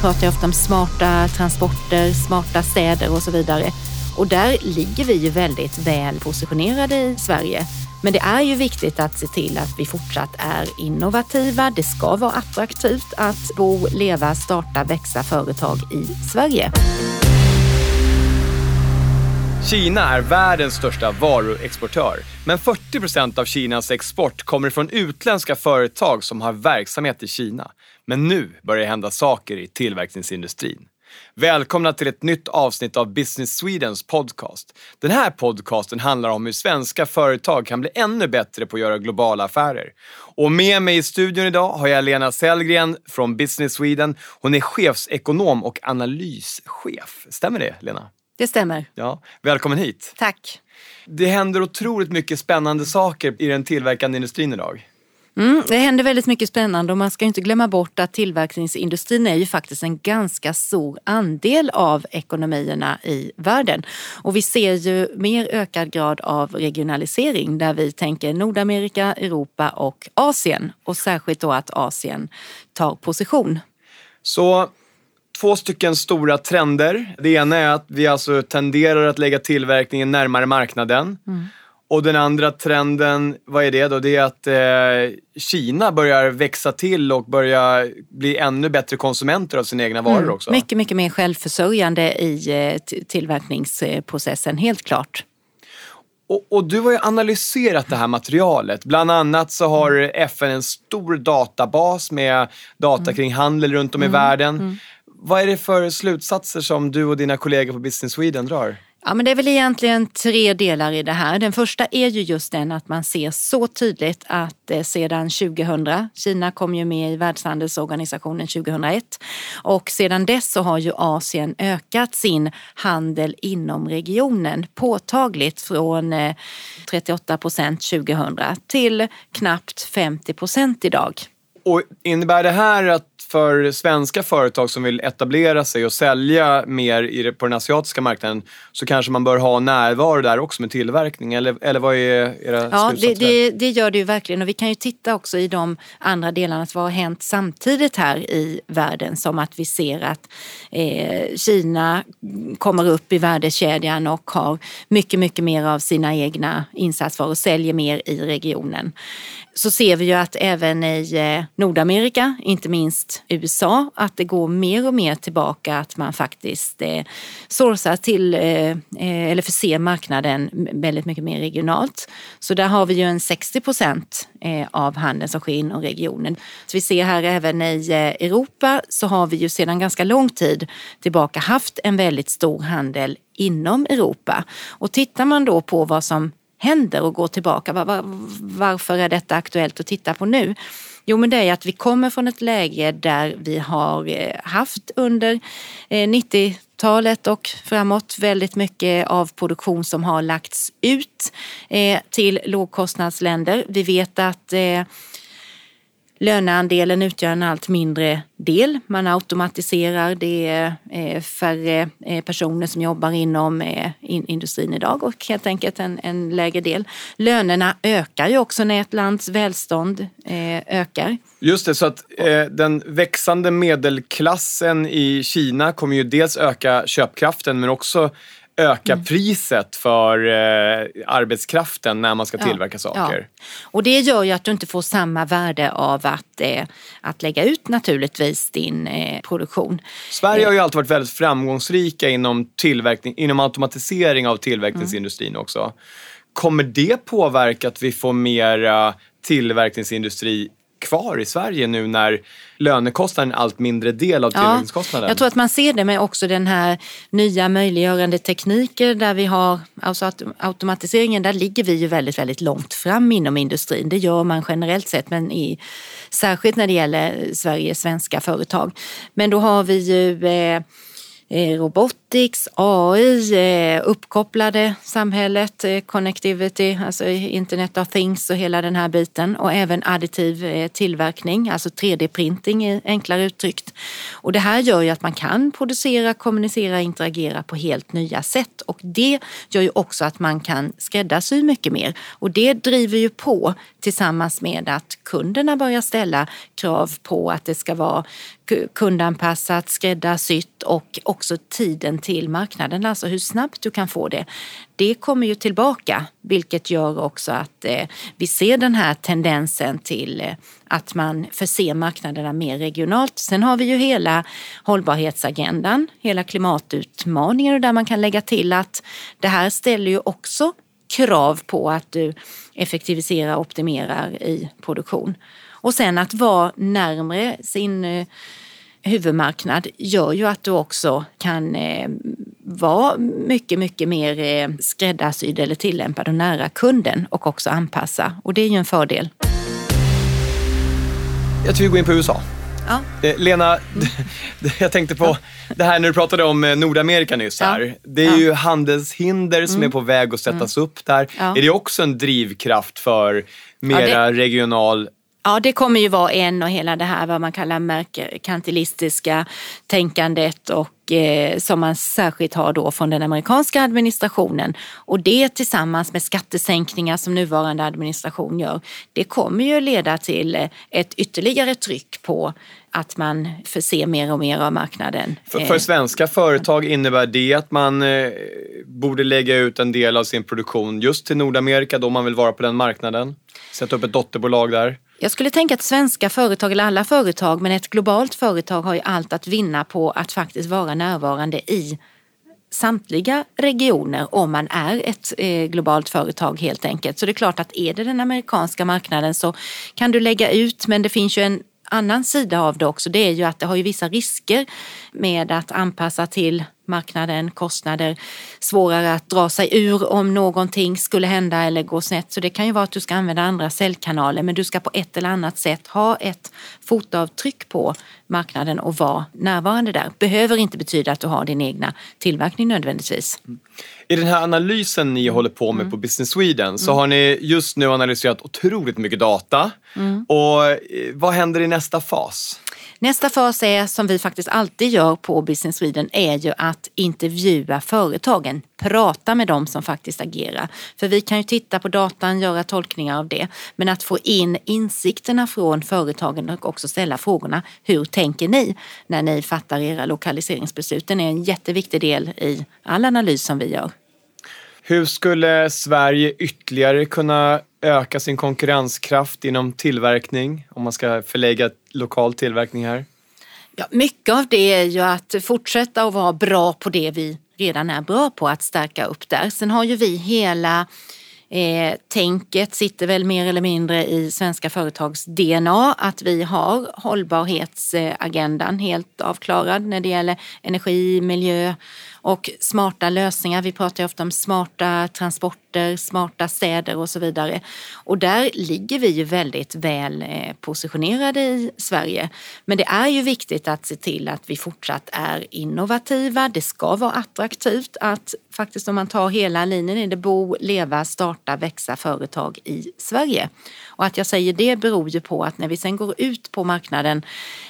pratar ju ofta om smarta transporter, smarta städer och så vidare. Och där ligger vi ju väldigt väl positionerade i Sverige. Men det är ju viktigt att se till att vi fortsatt är innovativa. Det ska vara attraktivt att bo, leva, starta, växa företag i Sverige. Kina är världens största varuexportör. Men 40 procent av Kinas export kommer från utländska företag som har verksamhet i Kina. Men nu börjar det hända saker i tillverkningsindustrin. Välkomna till ett nytt avsnitt av Business Swedens podcast. Den här podcasten handlar om hur svenska företag kan bli ännu bättre på att göra globala affärer. Och med mig i studion idag har jag Lena Sellgren från Business Sweden. Hon är chefsekonom och analyschef. Stämmer det, Lena? Det stämmer. Ja, välkommen hit. Tack. Det händer otroligt mycket spännande saker i den tillverkande industrin idag. Mm, det händer väldigt mycket spännande och man ska inte glömma bort att tillverkningsindustrin är ju faktiskt en ganska stor andel av ekonomierna i världen. Och vi ser ju mer ökad grad av regionalisering där vi tänker Nordamerika, Europa och Asien. Och särskilt då att Asien tar position. Så två stycken stora trender. Det ena är att vi alltså tenderar att lägga tillverkningen närmare marknaden. Mm. Och den andra trenden, vad är det då? Det är att eh, Kina börjar växa till och börjar bli ännu bättre konsumenter av sina egna varor mm. också. Mycket, mycket mer självförsörjande i eh, tillverkningsprocessen, helt klart. Och, och, du har ju analyserat det här materialet. Bland annat så har FN en stor databas med data mm. kring handel runt om i mm. världen. Vad är det för slutsatser som du och dina kollegor på Business Sweden drar? Ja, men det är väl egentligen tre delar i det här. Den första är ju just den att man ser så tydligt att eh, sedan 2000, Kina kom ju med i Världshandelsorganisationen 2001 och sedan dess så har ju Asien ökat sin handel inom regionen påtagligt från 38 eh, procent 2000 till knappt 50 procent idag. Och innebär det här att för svenska företag som vill etablera sig och sälja mer på den asiatiska marknaden så kanske man bör ha närvaro där också med tillverkning? Eller, eller vad är era Ja, det, det, det, gör det ju verkligen och vi kan ju titta också i de andra delarna vad har hänt samtidigt här i världen som att vi ser att eh, Kina kommer upp i värdekedjan och har mycket, mycket mer av sina egna insatsvaror och säljer mer i regionen så ser vi ju att även i eh, Nordamerika, inte minst USA, att det går mer och mer tillbaka att man faktiskt eh, sourcar till eh, eh eller förser marknaden väldigt mycket mer regionalt. Så där har vi ju en 60 procent eh, av handeln som sker inom regionen. Så vi ser här även i Europa så har vi ju sedan ganska lång tid tillbaka haft en väldigt stor handel inom Europa. Och tittar man då på vad som händer och går tillbaka. Var, var, varför är detta aktuellt att titta på nu? Jo, men det är att vi kommer från ett läge där vi har eh, haft under eh, 90-talet och framåt väldigt mycket av produktion som har lagts ut eh, till lågkostnadsländer. Vi vet att Löneandelen utgör en allt mindre del. Man automatiserar, det är eh, färre eh, personer som jobbar inom eh, industrin idag och helt enkelt en, en lägre del. Lönerna ökar ju också när ett lands välstånd ökar. Just det, så att eh, den växande medelklassen i Kina kommer ju dels öka köpkraften men också öka mm. priset för eh, arbetskraften när man ska tillverka ja, saker. Ja. Och det gör ju att du inte får samma värde av att, eh, att lägga ut naturligtvis din eh, produktion. Sverige har ju alltid varit väldigt framgångsrika inom, tillverkning, inom automatisering av tillverkningsindustrin mm. också. Kommer det påverka att vi får mer tillverkningsindustri kvar i Sverige nu när lönekostnaden är en allt mindre del av tillverkningskostnaden. Ja, jag tror att man ser det med också den här nya möjliggörande tekniker där vi har, alltså att automatiseringen, där ligger vi ju väldigt, väldigt långt fram inom industrin. Det gör man generellt sett, men i, särskilt när det gäller Sveriges svenska företag. Men då har vi ju eh, Eh, robotics, AI, eh, uppkopplade samhället, eh, connectivity, alltså internet of things och hela den här biten. Och även additiv tillverkning, alltså 3D-printing enklare uttryckt. Och det här gör ju att man kan producera, kommunicera, interagera på helt nya sätt. Och det gör ju också att man kan skräddarsy mycket mer. Och det driver ju på tillsammans med att kunderna börjar ställa krav på att det ska vara kundanpassat, skräddarsytt och också tiden till marknaden, alltså hur snabbt du kan få det. Det kommer ju tillbaka, vilket gör också att eh, vi ser den här tendensen till eh, att man förser marknaderna mer regionalt. Sen har vi ju hela hållbarhetsagendan, hela klimatutmaningen där man kan lägga till att det här ställer ju också krav på att du effektiviserar och optimerar i produktion. Och sen att vara närmre sin eh, huvudmarknad gör ju att du också kan eh, vara mycket, mycket mer eh, skräddarsydd eller tillämpad och nära kunden och också anpassa. Och det är ju en fördel. Jag tror vi går in på USA. Ja. Eh, Lena, mm. jag tänkte på ja. det här när du pratade om eh, Nordamerika nyss här. Ja. Det är ju handelshinder som mm. är på väg att sättas mm. upp där. Är det också en drivkraft för mera det... regional Ja, det kommer ju vara en och hela det här vad man kallar merkantilistiska tänkandet och eh, som man särskilt har då från den amerikanska administrationen. Och det tillsammans med skattesänkningar som nuvarande administration gör, det kommer ju leda till eh, ett ytterligare tryck på att man förser mer och mer av marknaden. För, för svenska företag innebär det att man eh, borde lägga ut en del av sin produktion just till Nordamerika då man vill vara på den marknaden? Sätta upp ett dotterbolag där? Jag skulle tänka att svenska företag, eller alla företag, men ett globalt företag har ju allt att vinna på att faktiskt vara närvarande i samtliga regioner om man är ett eh, globalt företag helt enkelt. Så det är klart att är det den amerikanska marknaden så kan du lägga ut men det finns ju en annan sida av det också. Det är ju att det har ju vissa risker med att anpassa till marknaden, kostnader, svårare att dra sig ur om någonting skulle hända eller gå snett. Så det kan ju vara att du ska använda andra säljkanaler men du ska på ett eller annat sätt ha ett fotavtryck på marknaden och vara närvarande där. Behöver inte betyda att du har din egna tillverkning nödvändigtvis. I den här analysen ni håller på med mm. på Business Sweden så mm. har ni just nu analyserat otroligt mycket data. Mm. Och eh, vad händer i nästa fas? Nästa fas är, som vi faktiskt alltid gör på Business Sweden, är ju att intervjua företagen. Prata med dem som faktiskt agerar. För vi kan ju titta på datan, göra tolkningar av det. Men att få in insikterna från företagen och också ställa frågorna. Hur tänker ni när ni fattar era lokaliseringsbeslut? Den är en jätteviktig del i all analys som vi gör. Hur skulle Sverige ytterligare kunna öka sin konkurrenskraft inom tillverkning om man ska förlägga lokal tillverkning här? Ja, mycket av det är ju att fortsätta att vara bra på det vi redan är bra på, att stärka upp där. Sen har ju vi hela eh, tänket sitter väl mer eller mindre i svenska företags DNA att vi har hållbarhetsagendan helt avklarad när det gäller energi, miljö och smarta lösningar. Vi pratar ju ofta om smarta transporter, smarta städer och så vidare. Och där ligger vi ju väldigt väl eh, positionerade i Sverige. Men det är ju viktigt att se till att vi fortsatt är innovativa. Det ska vara attraktivt att faktiskt om man tar hela linjen är det bo, leva, starta, växa företag i Sverige. Och att jag säger det beror ju på att när vi sen går ut på marknaden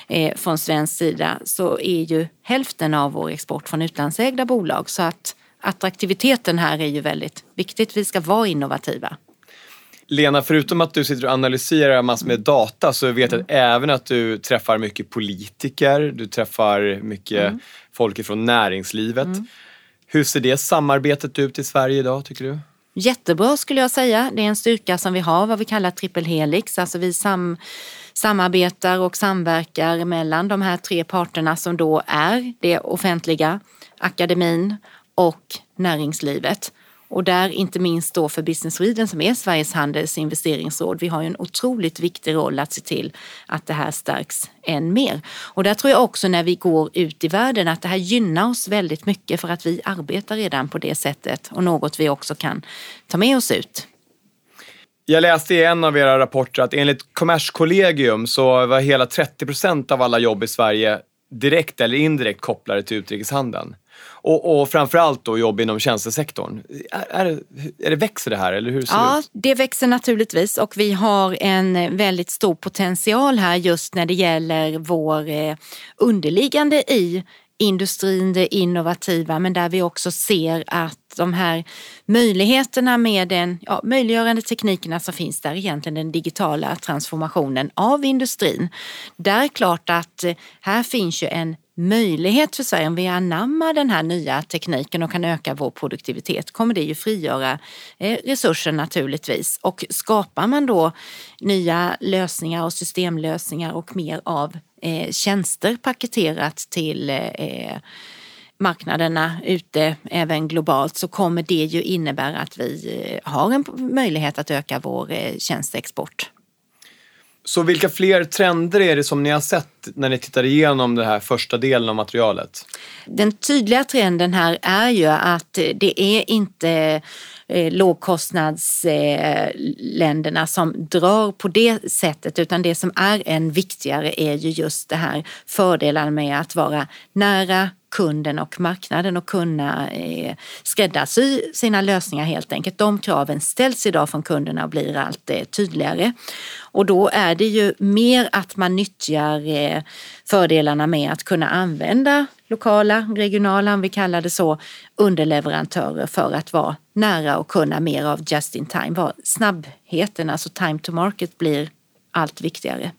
eh, från svensk sida så är ju hälften av vår export från utlandsägda bolag. Så att attraktiviteten här är ju väldigt viktigt. Vi ska vara innovativa. Lena, förutom att du sitter och analyserar massor med data så vet jag mm. även att du träffar mycket politiker, du träffar mycket mm. folk från näringslivet. Mm. Hur ser det samarbetet ut i Sverige idag tycker du? Jättebra skulle jag säga. Det är en styrka som vi har, vad vi kallar triple helix. Alltså vi sam samarbetar och samverkar mellan de här tre parterna som då är det offentliga, akademin och näringslivet. Och där inte minst då för Business Sweden som är Sveriges handels investeringsråd. Vi har ju en otroligt viktig roll att se till att det här stärks än mer. Och där tror jag också när vi går ut i världen att det här gynnar oss väldigt mycket för att vi arbetar redan på det sättet och något vi också kan ta med oss ut. Jag läste i en av era rapporter att enligt Kommerskollegium så var hela 30 procent av alla jobb i Sverige direkt eller indirekt kopplade till utrikeshandeln. Och, och framförallt då jobb inom tjänstesektorn. Är, är, är det, växer det här eller hur ser ja, det ut? det växer naturligtvis och vi har en väldigt stor potential här just när det gäller vår eh, underliggande i industrin, det innovativa, men där vi också ser att de här möjligheterna med den ja, möjliggörande teknikerna som finns där, egentligen den digitala transformationen av industrin. Där är klart att eh, här finns ju en möjlighet för Sverige om vi anammar den här nya tekniken och kan öka vår produktivitet kommer det ju frigöra eh, resurser naturligtvis. Och skapar man då nya lösningar och systemlösningar och mer av eh, tjänster paketerat till eh, eh marknaderna ute även globalt så kommer det ju innebära att vi eh, har en möjlighet att öka vår eh, tjänsteexport. Så vilka fler trender är det som ni har sett när ni tittar igenom den här första delen av materialet? Den tydliga trenden här är ju att det är inte eh, lågkostnadsländerna som drar på det sättet utan det som är än viktigare är ju just det här fördelarna med att vara nära kunden och marknaden och kunna eh, skräddarsy sina lösningar helt enkelt. De kraven ställs idag från kunderna och blir allt eh, tydligare. Och då är det ju mer att man nyttjar eh, fördelarna med att kunna använda lokala, regionala, om vi kallar det så, underleverantörer för att vara nära och kunna mer av just in time. Snabbheten, alltså time to market, blir allt viktigare.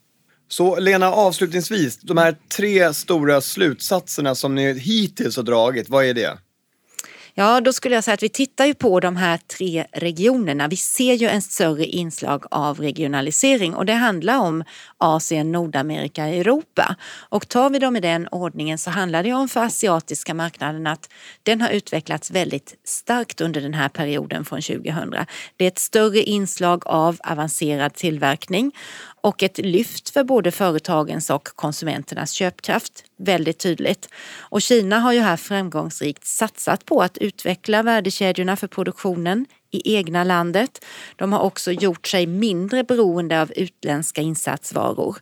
Så Lena, avslutningsvis, de här tre stora slutsatserna som ni hittills har dragit, vad är det? Ja, då skulle jag säga att vi tittar ju på de här tre regionerna. Vi ser ju en större inslag av regionalisering och det handlar om Asien, Nordamerika, Europa. Och tar vi dem i den ordningen så handlar det om för asiatiska marknaden att den har utvecklats väldigt starkt under den här perioden från 2000. Det är ett större inslag av avancerad tillverkning och ett lyft för både företagens och konsumenternas köpkraft väldigt tydligt. Och Kina har ju här framgångsrikt satsat på att utveckla värdekedjorna för produktionen i egna landet. De har också gjort sig mindre beroende av utländska insatsvaror.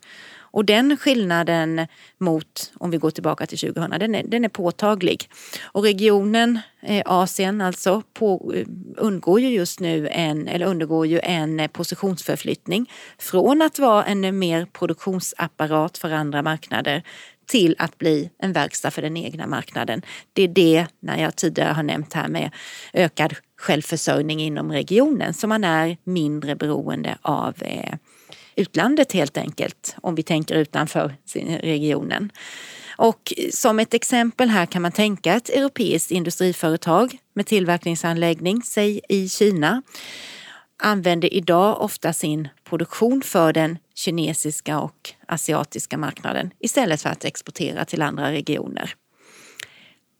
Och den skillnaden mot, om vi går tillbaka till 2000, den är, den är påtaglig. Och regionen, eh, Asien alltså, på, eh, undgår ju just nu en, eller undergår ju en eh, positionsförflyttning från att vara en eh, mer produktionsapparat för andra marknader till att bli en verkstad för den egna marknaden. Det är det, när jag tidigare har nämnt här med ökad självförsörjning inom regionen, så man är mindre beroende av eh, utlandet helt enkelt, om vi tänker utanför regionen. Och som ett exempel här kan man tänka ett europeiskt industriföretag med tillverkningsanläggning, säg i Kina, använder idag ofta sin produktion för den kinesiska och asiatiska marknaden istället för att exportera till andra regioner.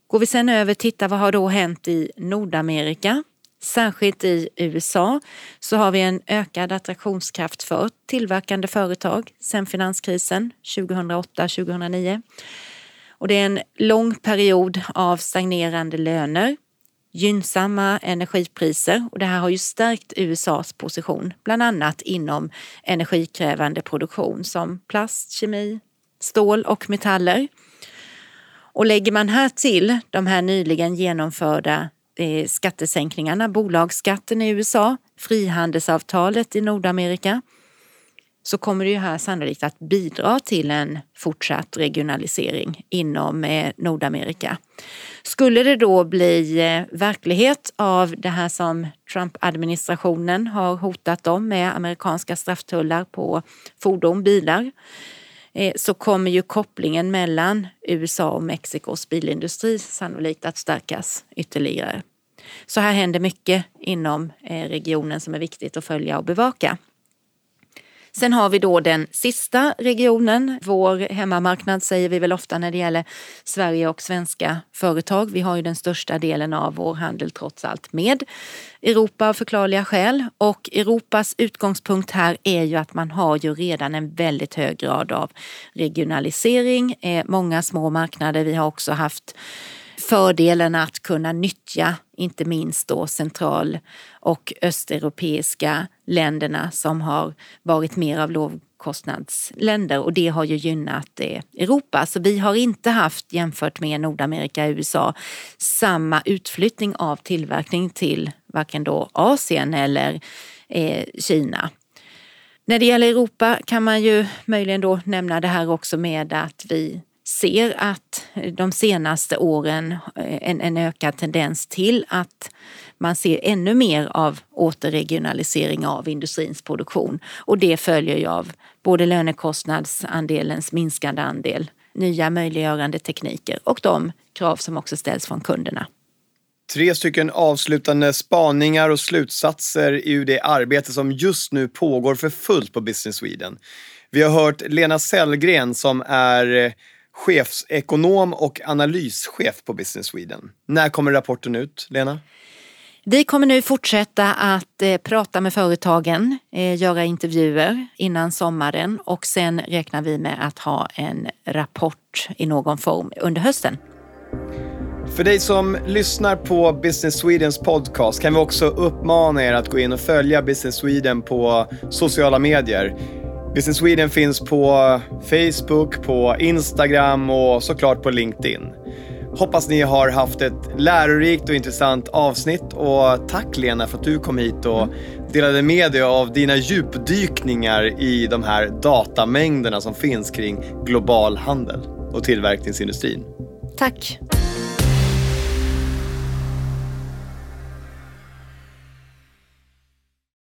Går vi sen över och tittar vad har då hänt i Nordamerika Särskilt i USA så har vi en ökad attraktionskraft för tillverkande företag sedan finanskrisen 2008-2009. Och det är en lång period av stagnerande löner, gynnsamma energipriser och det här har ju stärkt USAs position, bland annat inom energikrävande produktion som plast, kemi, stål och metaller. Och lägger man här till de här nyligen genomförda eh, skattesänkningarna, bolagsskatten i USA, frihandelsavtalet i Nordamerika, så kommer det ju här sannolikt att bidra till en fortsatt regionalisering inom eh, Nordamerika. Skulle det då bli eh, verklighet av det här som Trump-administrationen har hotat om med amerikanska strafftullar på fordon, bilar, Eh, så kommer ju kopplingen mellan USA och Mexikos bilindustri sannolikt att stärkas ytterligare. Så här händer mycket inom eh, regionen som är viktigt att följa och bevaka. Sen har vi då den sista regionen, vår hemmamarknad säger vi väl ofta när det gäller Sverige och svenska företag. Vi har ju den största delen av vår handel trots allt med Europa av förklarliga skäl. Och Europas utgångspunkt här är ju att man har ju redan en väldigt hög grad av regionalisering, eh, många små marknader. Vi har också haft fördelen att kunna nyttja inte minst då central och östeuropeiska länderna som har varit mer av lågkostnadsländer och det har ju gynnat eh, Europa. Så vi har inte haft, jämfört med Nordamerika och USA, samma utflyttning av tillverkning till varken då Asien eller eh, Kina. När det gäller Europa kan man ju möjligen då nämna det här också med att vi ser att de senaste åren eh, en, en ökad tendens till att man ser ännu mer av återregionalisering av industrins produktion och det följer ju av både lönekostnadsandelens minskande andel, nya möjliggörande tekniker och de krav som också ställs från kunderna. Tre stycken avslutande spaningar och slutsatser ur det arbete som just nu pågår för fullt på Business Sweden. Vi har hört Lena Sellgren som är eh, chefsekonom och analyschef på Business Sweden. När kommer rapporten ut, Lena? Vi kommer nu fortsätta att eh, prata med företagen, eh, göra intervjuer innan sommaren och sen räknar vi med att ha en rapport i någon form under hösten. För dig som lyssnar på Business Swedens podcast kan vi också uppmana er att gå in och följa Business Sweden på sociala medier. Business Sweden finns på Facebook, på Instagram och såklart på LinkedIn. Hoppas ni har haft ett lärorikt och intressant avsnitt och tack Lena för att du kom hit och delade med dig av dina djupdykningar i de här datamängderna som finns kring global handel och tillverkningsindustrin. Tack.